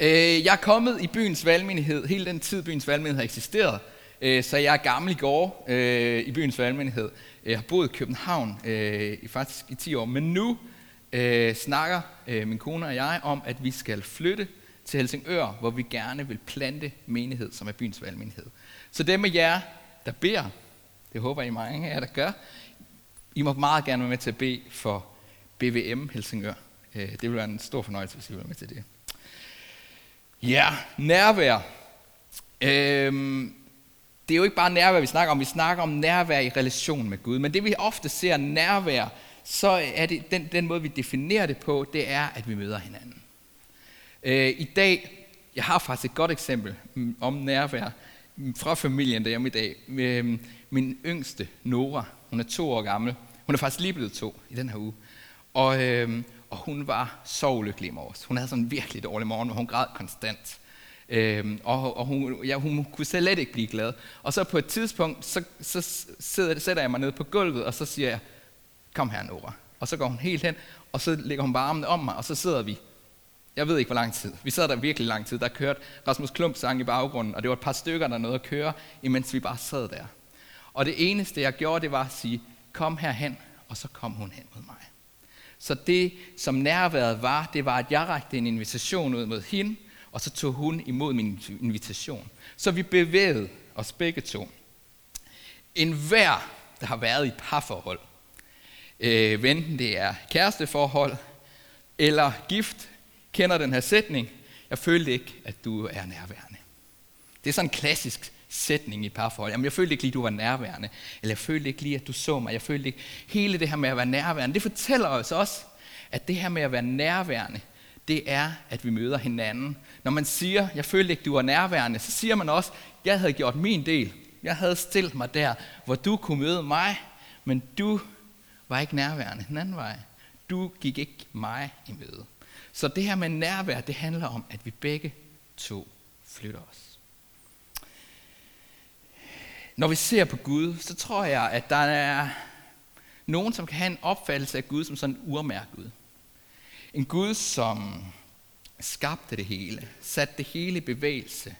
Øh, jeg er kommet i byens valgmenighed, hele den tid byens valgmenighed har eksisteret, øh, så jeg er gammel i går øh, i byens valgmenighed. Jeg har boet i København øh, i faktisk i 10 år, men nu øh, snakker øh, min kone og jeg om, at vi skal flytte til Helsingør, hvor vi gerne vil plante menighed, som er byens valgmenighed. Så dem af jer, der beder, det håber I mange af jer, der gør, I må meget gerne være med til at bede for BVM Helsingør. Det vil være en stor fornøjelse, hvis I vil være med til det. Ja, nærvær. Øhm, det er jo ikke bare nærvær, vi snakker om. Vi snakker om nærvær i relation med Gud. Men det vi ofte ser nærvær, så er det den, den måde, vi definerer det på, det er, at vi møder hinanden. Øh, I dag, jeg har faktisk et godt eksempel mm, om nærvær mm, fra familien derhjemme i dag. Øh, min yngste, Nora, hun er to år gammel. Hun er faktisk lige blevet to i den her uge. Og, øh, og hun var så ulykkelig i morges. Hun havde sådan en virkelig dårlig morgen, hvor hun græd konstant. Øhm, og og hun, ja, hun kunne slet ikke blive glad. Og så på et tidspunkt, så, så sidder, sætter jeg mig ned på gulvet, og så siger jeg, kom her Nora. Og så går hun helt hen, og så lægger hun bare armene om mig, og så sidder vi. Jeg ved ikke, hvor lang tid. Vi sad der virkelig lang tid. Der kørte Rasmus Klump sang i baggrunden, og det var et par stykker, der nåede at køre, imens vi bare sad der. Og det eneste, jeg gjorde, det var at sige, kom herhen, og så kom hun hen mod mig. Så det, som nærværet var, det var, at jeg rakte en invitation ud mod hende, og så tog hun imod min invitation. Så vi bevægede os begge to. En hver, der har været i parforhold, øh, enten det er kæresteforhold eller gift, kender den her sætning. Jeg følte ikke, at du er nærværende. Det er sådan en klassisk sætning i parforhold. Jamen, jeg følte ikke lige, at du var nærværende. Eller jeg følte ikke lige, at du så mig. Jeg følte ikke hele det her med at være nærværende. Det fortæller os også, at det her med at være nærværende, det er, at vi møder hinanden. Når man siger, jeg følte ikke, du var nærværende, så siger man også, jeg havde gjort min del. Jeg havde stillet mig der, hvor du kunne møde mig, men du var ikke nærværende den anden vej. Du gik ikke mig i møde. Så det her med nærvær, det handler om, at vi begge to flytter os. Når vi ser på Gud, så tror jeg, at der er nogen, som kan have en opfattelse af Gud som sådan en urmærk Gud. En Gud, som skabte det hele, satte det hele i bevægelse,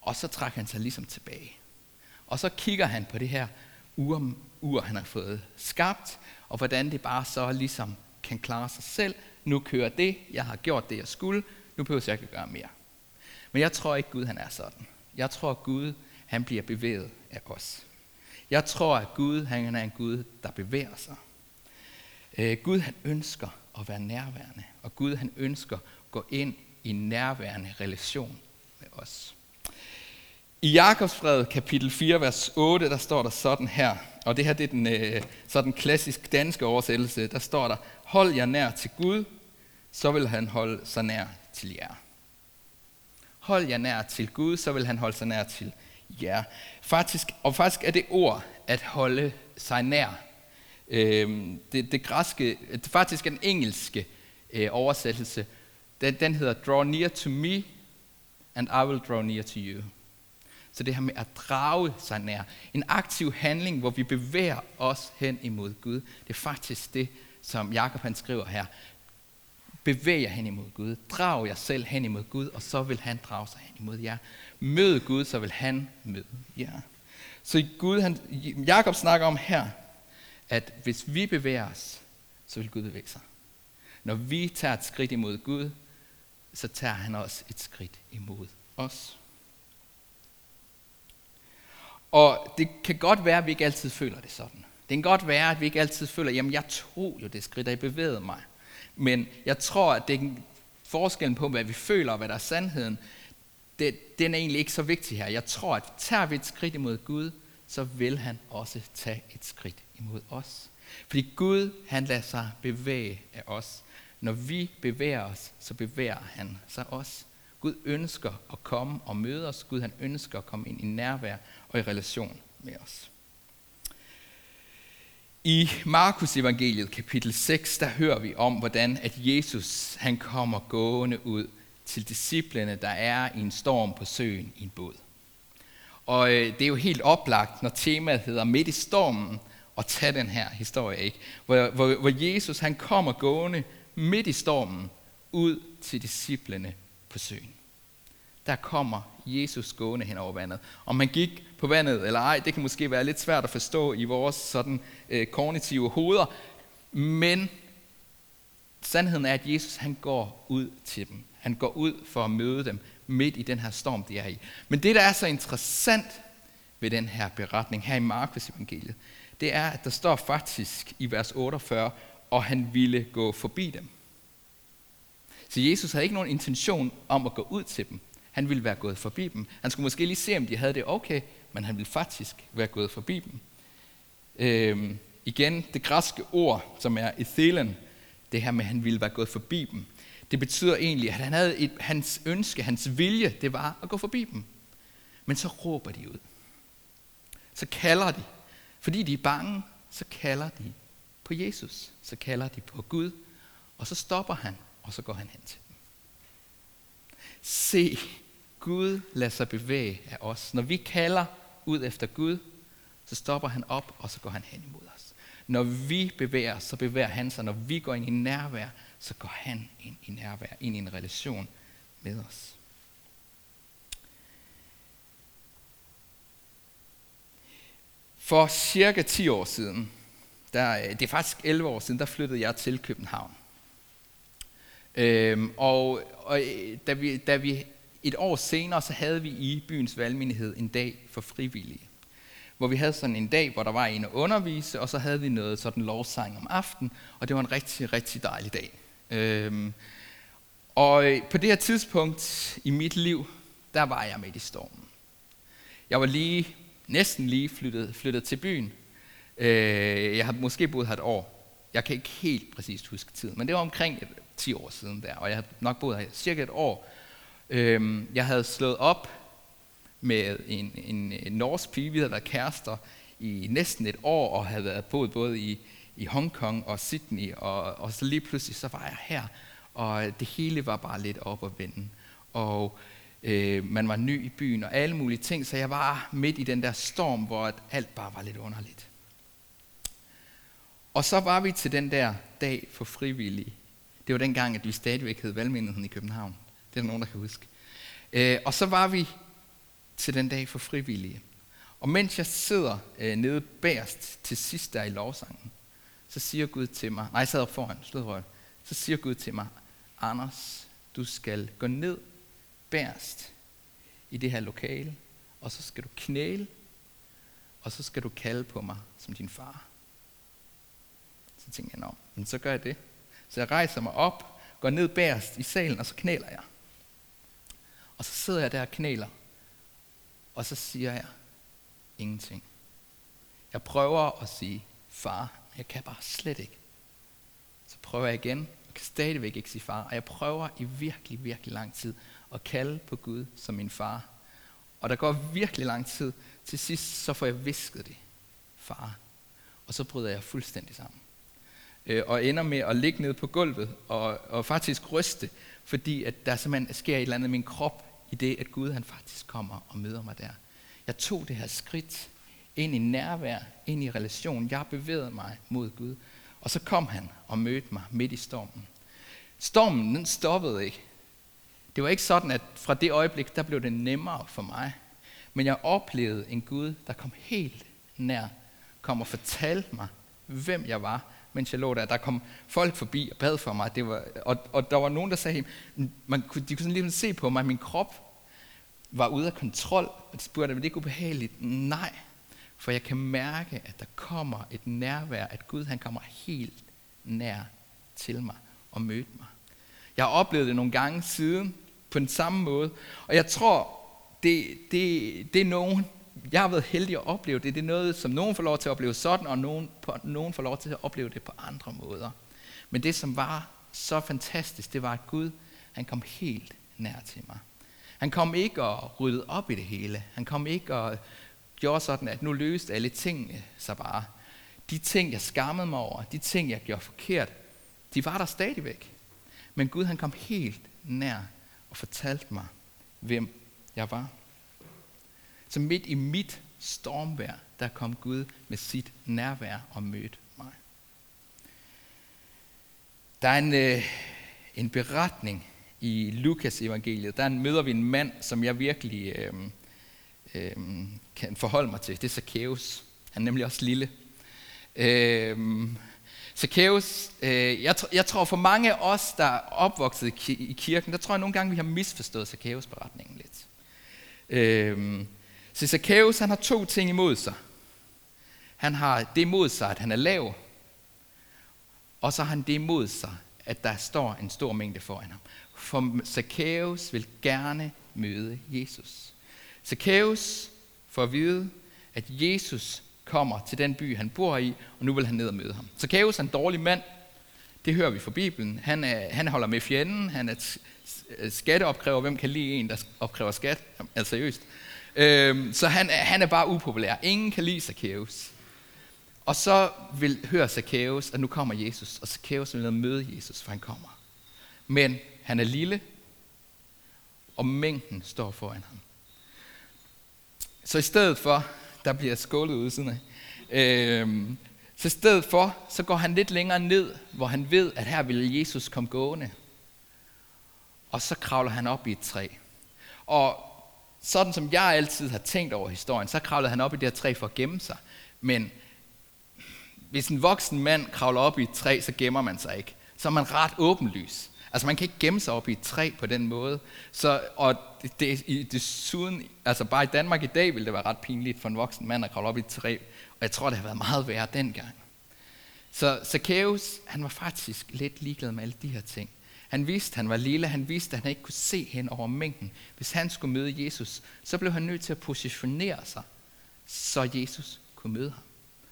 og så trækker han sig ligesom tilbage. Og så kigger han på det her ur, ur han har fået skabt, og hvordan det bare så ligesom kan klare sig selv. Nu kører det, jeg har gjort det, jeg skulle, nu behøver jeg ikke gøre mere. Men jeg tror ikke, Gud han er sådan. Jeg tror, Gud han bliver bevæget af os. Jeg tror, at Gud han er en Gud, der bevæger sig. Øh, Gud han ønsker at være nærværende, og Gud han ønsker at gå ind i en nærværende relation med os. I Jakobsbrevet kapitel 4, vers 8, der står der sådan her, og det her det er den øh, sådan klassisk danske oversættelse, der står der, hold jer nær til Gud, så vil han holde sig nær til jer. Hold jer nær til Gud, så vil han holde sig nær til jer. Faktisk, og faktisk er det ord at holde sig nær. Øh, det, det græske, det faktisk er den engelske øh, oversættelse. Den, den hedder Draw near to me, and I will draw near to you. Så det her med at drage sig nær. En aktiv handling, hvor vi bevæger os hen imod Gud. Det er faktisk det, som Jakob han skriver her. Bevæg jer hen imod Gud. Drag jer selv hen imod Gud, og så vil han drage sig hen imod jer. Mød Gud, så vil han møde jer. Så Gud, han, Jakob snakker om her, at hvis vi bevæger os, så vil Gud bevæge sig. Når vi tager et skridt imod Gud, så tager han også et skridt imod os. Og det kan godt være, at vi ikke altid føler det sådan. Det kan godt være, at vi ikke altid føler, jamen jeg tog jo det skridt, og jeg bevægede mig. Men jeg tror, at det er forskellen på, hvad vi føler og hvad der er sandheden, det, den er egentlig ikke så vigtig her. Jeg tror, at tager vi et skridt imod Gud, så vil han også tage et skridt imod os. Fordi Gud, han lader sig bevæge af os. Når vi bevæger os, så bevæger han sig også. Gud ønsker at komme og møde os. Gud han ønsker at komme ind i nærvær og i relation med os. I Markus evangeliet kapitel 6, der hører vi om, hvordan at Jesus han kommer gående ud til disciplene, der er i en storm på søen i en båd. Og øh, det er jo helt oplagt, når temaet hedder midt i stormen, at tage den her historie, ikke? Hvor, hvor, hvor Jesus han kommer gående midt i stormen ud til disciplene på søen. Der kommer Jesus gående hen over vandet. Om man gik på vandet eller ej, det kan måske være lidt svært at forstå i vores sådan øh, kognitive hoveder, men sandheden er, at Jesus han går ud til dem. Han går ud for at møde dem midt i den her storm, de er i. Men det, der er så interessant ved den her beretning her i Markus evangeliet, det er, at der står faktisk i vers 48, og han ville gå forbi dem. Så Jesus havde ikke nogen intention om at gå ud til dem. Han ville være gået forbi dem. Han skulle måske lige se, om de havde det okay, men han ville faktisk være gået forbi dem. Øhm, igen, det græske ord, som er ethelen, det her med, at han ville være gået forbi dem, det betyder egentlig, at han havde et, hans ønske, hans vilje, det var at gå forbi dem. Men så råber de ud. Så kalder de. Fordi de er bange, så kalder de på Jesus. Så kalder de på Gud. Og så stopper han, og så går han hen til dem. Se, Gud lader sig bevæge af os. Når vi kalder ud efter Gud, så stopper han op, og så går han hen imod os. Når vi bevæger så bevæger han sig. Når vi går ind i nærvær, så går han ind i nærvær, ind i en relation med os. For cirka 10 år siden, der, øh, det er faktisk 11 år siden, der flyttede jeg til København. Øhm, og og øh, da, vi, da vi et år senere, så havde vi i byens valgmenighed en dag for frivillige. Hvor vi havde sådan en dag, hvor der var en at undervise, og så havde vi noget sådan lovsang om aftenen, og det var en rigtig, rigtig dejlig dag. Øhm, og øh, på det her tidspunkt i mit liv, der var jeg midt i stormen. Jeg var lige, næsten lige flyttet, flyttet til byen. Øh, jeg har måske boet her et år. Jeg kan ikke helt præcist huske tiden, men det var omkring 10 år siden der, og jeg havde nok boet her cirka et år. Øh, jeg havde slået op med en, en, en norsk pige, vi havde været kærester i næsten et år, og havde været boet både i i Hongkong og Sydney, og, og så lige pludselig så var jeg her, og det hele var bare lidt op og vende. Og øh, man var ny i byen og alle mulige ting, så jeg var midt i den der storm, hvor alt bare var lidt underligt. Og så var vi til den der dag for frivillige. Det var den gang, at vi stadigvæk hed Valgmenigheden i København. Det er der nogen, der kan huske. Øh, og så var vi til den dag for frivillige. Og mens jeg sidder øh, nede bagerst til sidst der i lovsangen, så siger Gud til mig, nej, jeg sad op foran, sludrøret, så siger Gud til mig, Anders, du skal gå ned bærst i det her lokale, og så skal du knæle, og så skal du kalde på mig som din far. Så tænker jeg, nå, men så gør jeg det. Så jeg rejser mig op, går ned bærst i salen, og så knæler jeg. Og så sidder jeg der og knæler, og så siger jeg ingenting. Jeg prøver at sige, far, jeg kan bare slet ikke. Så prøver jeg igen, og kan stadigvæk ikke sige far. Og jeg prøver i virkelig, virkelig lang tid at kalde på Gud som min far. Og der går virkelig lang tid. Til sidst så får jeg visket det. Far. Og så bryder jeg fuldstændig sammen. Øh, og ender med at ligge ned på gulvet og, og faktisk ryste, fordi at der simpelthen sker et eller andet i min krop, i det, at Gud han faktisk kommer og møder mig der. Jeg tog det her skridt ind i nærvær, ind i relation. Jeg bevægede mig mod Gud. Og så kom han og mødte mig midt i stormen. Stormen, den stoppede ikke. Det var ikke sådan, at fra det øjeblik, der blev det nemmere for mig. Men jeg oplevede en Gud, der kom helt nær, kom og fortalte mig, hvem jeg var, mens jeg lå der. Der kom folk forbi og bad for mig. Det var, og, og der var nogen, der sagde, man, de kunne sådan lige se på mig, at min krop var ude af kontrol. Og de spurgte, var det ikke ubehageligt? Nej, for jeg kan mærke, at der kommer et nærvær, at Gud han kommer helt nær til mig og møde mig. Jeg har oplevet det nogle gange siden på den samme måde, og jeg tror, det, det, det er nogen, jeg har været heldig at opleve det. Det er noget, som nogen får lov til at opleve sådan, og nogen, på, nogen får lov til at opleve det på andre måder. Men det, som var så fantastisk, det var, at Gud, han kom helt nær til mig. Han kom ikke og ryddede op i det hele. Han kom ikke og gjorde sådan, at nu løste alle tingene sig bare. De ting, jeg skammede mig over, de ting, jeg gjorde forkert, de var der stadigvæk. Men Gud han kom helt nær og fortalte mig, hvem jeg var. Så midt i mit stormvær, der kom Gud med sit nærvær og mødte mig. Der er en, øh, en beretning i Lukas evangeliet, der møder vi en mand, som jeg virkelig øh, øh, kan forholde mig til. Det er Zacchaeus. Han er nemlig også lille. Øh, Zacchaeus, øh, jeg, jeg tror for mange af os, der er opvokset i kirken, der tror jeg nogle gange, vi har misforstået Zacchaeus-beretningen lidt. Øh, så Zacchaeus, han har to ting imod sig. Han har det imod sig, at han er lav, og så har han det imod sig, at der står en stor mængde foran ham. For Zacchaeus vil gerne møde Jesus. Zacchaeus får at vide, at Jesus kommer til den by, han bor i, og nu vil han ned og møde ham. Zacchaeus er en dårlig mand. Det hører vi fra Bibelen. Han, er, han holder med fjenden. Han er skatteopkræver. Hvem kan lide en, der opkræver skat? Altså seriøst. Øhm, så han, han er bare upopulær. Ingen kan lide Zacchaeus. Og så vil høre Zacchaeus, at nu kommer Jesus, og Zacchaeus vil møde Jesus, for han kommer. Men han er lille, og mængden står foran ham. Så i stedet for, der bliver skålet ud siden af, øhm, så i stedet for, så går han lidt længere ned, hvor han ved, at her vil Jesus komme gående. Og så kravler han op i et træ. Og sådan som jeg altid har tænkt over historien, så kravlede han op i det her træ for at gemme sig. Men hvis en voksen mand kravler op i et træ, så gemmer man sig ikke. Så er man ret åbenlys. Altså man kan ikke gemme sig op i et træ på den måde. Så, og det, det, desuden, altså bare i Danmark i dag ville det være ret pinligt for en voksen mand at kravle op i et træ. Og jeg tror, det har været meget værre dengang. Så Zacchaeus, han var faktisk lidt ligeglad med alle de her ting. Han vidste, han var lille, han vidste, at han ikke kunne se hen over mængden. Hvis han skulle møde Jesus, så blev han nødt til at positionere sig, så Jesus kunne møde ham.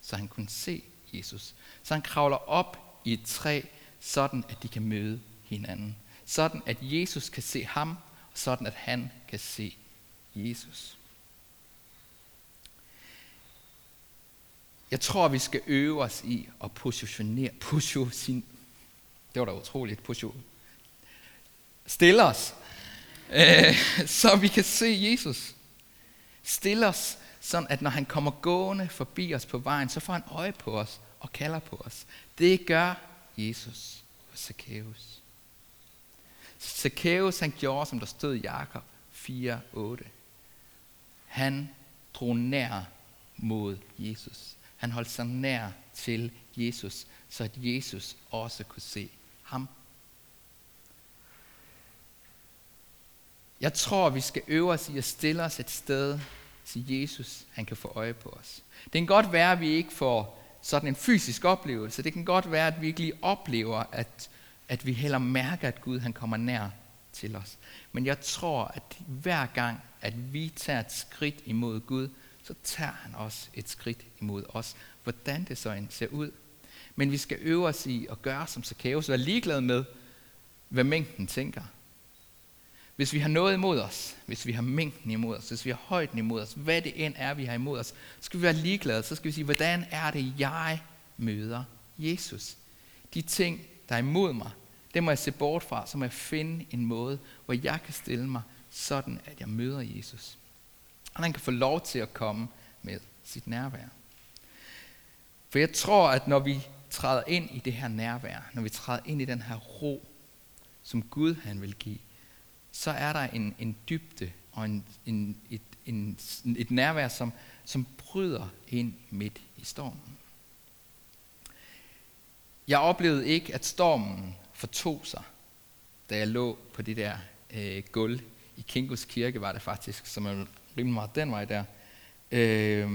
Så han kunne se Jesus. Så han kravler op i et træ, sådan at de kan møde hinanden. Sådan at Jesus kan se ham, og sådan at han kan se Jesus. Jeg tror, vi skal øve os i at positionere, position, det var da utroligt, position, stille os, øh, så vi kan se Jesus. Stille os sådan, at når han kommer gående forbi os på vejen, så får han øje på os og kalder på os. Det gør Jesus og Zacchaeus. Zacchaeus han gjorde, som der stod i Jakob 4:8. Han drog nær mod Jesus. Han holdt sig nær til Jesus, så at Jesus også kunne se ham. Jeg tror, vi skal øve os i at stille os et sted, så Jesus han kan få øje på os. Det kan godt være, at vi ikke får sådan en fysisk oplevelse. Det kan godt være, at vi ikke lige oplever, at, at vi heller mærker, at Gud han kommer nær til os. Men jeg tror, at hver gang, at vi tager et skridt imod Gud, så tager han også et skridt imod os. Hvordan det så end ser ud. Men vi skal øve os i at gøre som Zacchaeus, være ligeglad med, hvad mængden tænker. Hvis vi har noget imod os, hvis vi har mængden imod os, hvis vi har højden imod os, hvad det end er, vi har imod os, så skal vi være ligeglade. Så skal vi sige, hvordan er det, jeg møder Jesus? De ting, der er imod mig, det må jeg se bort fra, så må jeg finde en måde, hvor jeg kan stille mig sådan, at jeg møder Jesus. Og han kan få lov til at komme med sit nærvær. For jeg tror, at når vi træder ind i det her nærvær, når vi træder ind i den her ro, som Gud han vil give, så er der en, en dybde og en, en, et, en, et nærvær, som, som bryder ind midt i stormen. Jeg oplevede ikke, at stormen fortog sig, da jeg lå på det der øh, gulv i Kinkos kirke, var det faktisk, som er rimelig meget den vej der. Øh,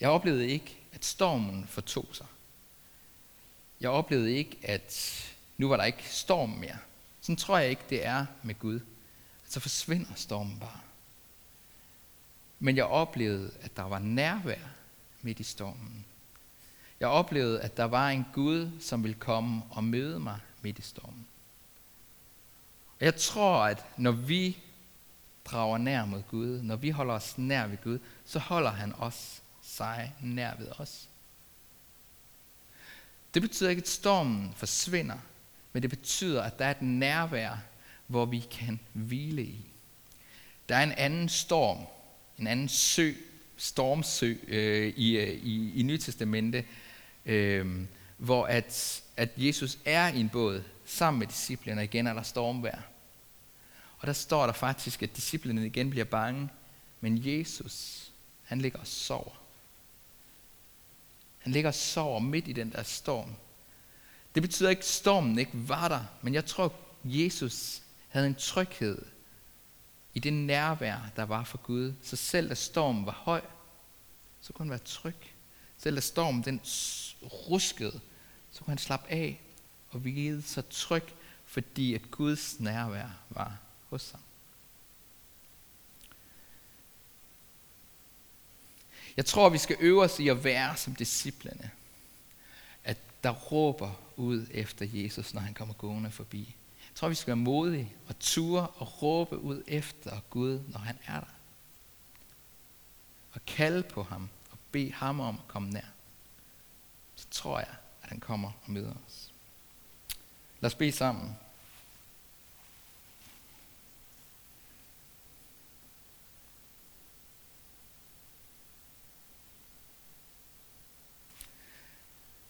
jeg oplevede ikke, at stormen fortog sig. Jeg oplevede ikke, at nu var der ikke storm mere. Sådan tror jeg ikke, det er med Gud. Så forsvinder stormen bare. Men jeg oplevede, at der var nærvær midt i stormen. Jeg oplevede, at der var en Gud, som ville komme og møde mig midt i stormen. Og jeg tror, at når vi drager nær mod Gud, når vi holder os nær ved Gud, så holder han os sig nær ved os. Det betyder ikke, at stormen forsvinder, men det betyder, at der er et nærvær, hvor vi kan hvile i. Der er en anden storm, en anden sø, stormsø øh, i, øh, i, i Nytestamentet, øh, hvor at, at Jesus er i en båd sammen med disciplerne, igen er der stormvær. Og der står der faktisk, at disciplerne igen bliver bange, men Jesus, han ligger og sover. Han ligger og sover midt i den der storm. Det betyder ikke, at stormen ikke var der, men jeg tror, Jesus havde en tryghed i det nærvær, der var for Gud. Så selv da stormen var høj, så kunne han være tryg. Selv da stormen den ruskede, så kunne han slappe af og hvile sig tryg, fordi at Guds nærvær var hos ham. Jeg tror, vi skal øve os i at være som disciplene. At der råber ud efter Jesus, når han kommer gående forbi. Jeg tror, vi skal være modige og ture og råbe ud efter Gud, når han er der. Og kalde på ham og bede ham om at komme nær. Så tror jeg, at han kommer og møder os. Lad os bede sammen.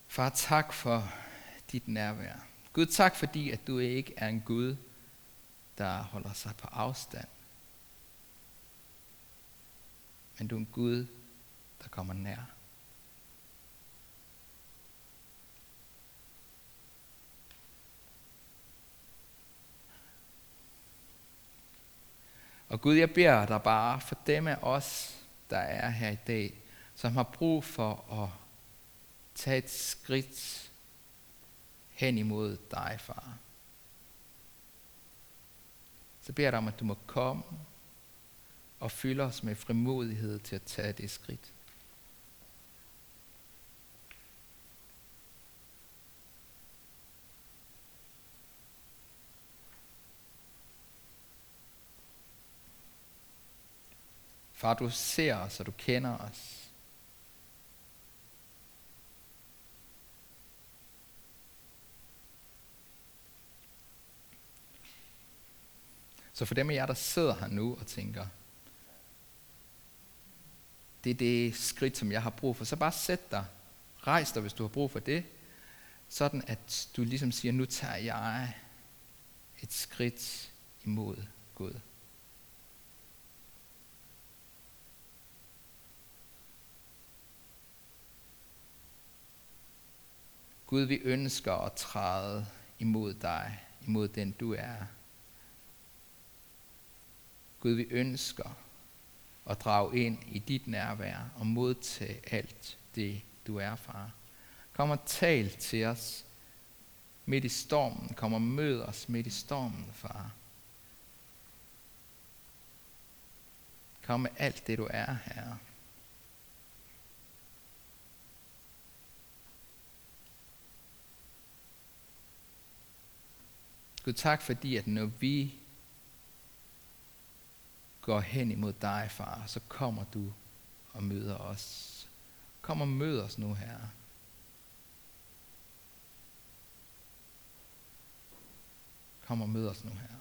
Far, tak for dit nærvær. Gud, tak fordi, at du ikke er en Gud, der holder sig på afstand. Men du er en Gud, der kommer nær. Og Gud, jeg beder dig bare for dem af os, der er her i dag, som har brug for at tage et skridt hen imod dig, far. Så beder jeg dig om, at du må komme og fylde os med frimodighed til at tage det skridt. Far, du ser os, og du kender os. Så for dem af jer, der sidder her nu og tænker, det er det skridt, som jeg har brug for, så bare sæt dig. Rejs dig, hvis du har brug for det. Sådan at du ligesom siger, nu tager jeg et skridt imod Gud. Gud, vi ønsker at træde imod dig, imod den du er. Gud, vi ønsker at drage ind i dit nærvær og modtage alt det, du er, far. Kom og tal til os midt i stormen. Kom og mød os midt i stormen, far. Kom med alt det, du er, her. Gud, tak fordi, at når vi går hen imod dig, far, så kommer du og møder os. Kom og mød os nu, her. Kom og mød os nu, her.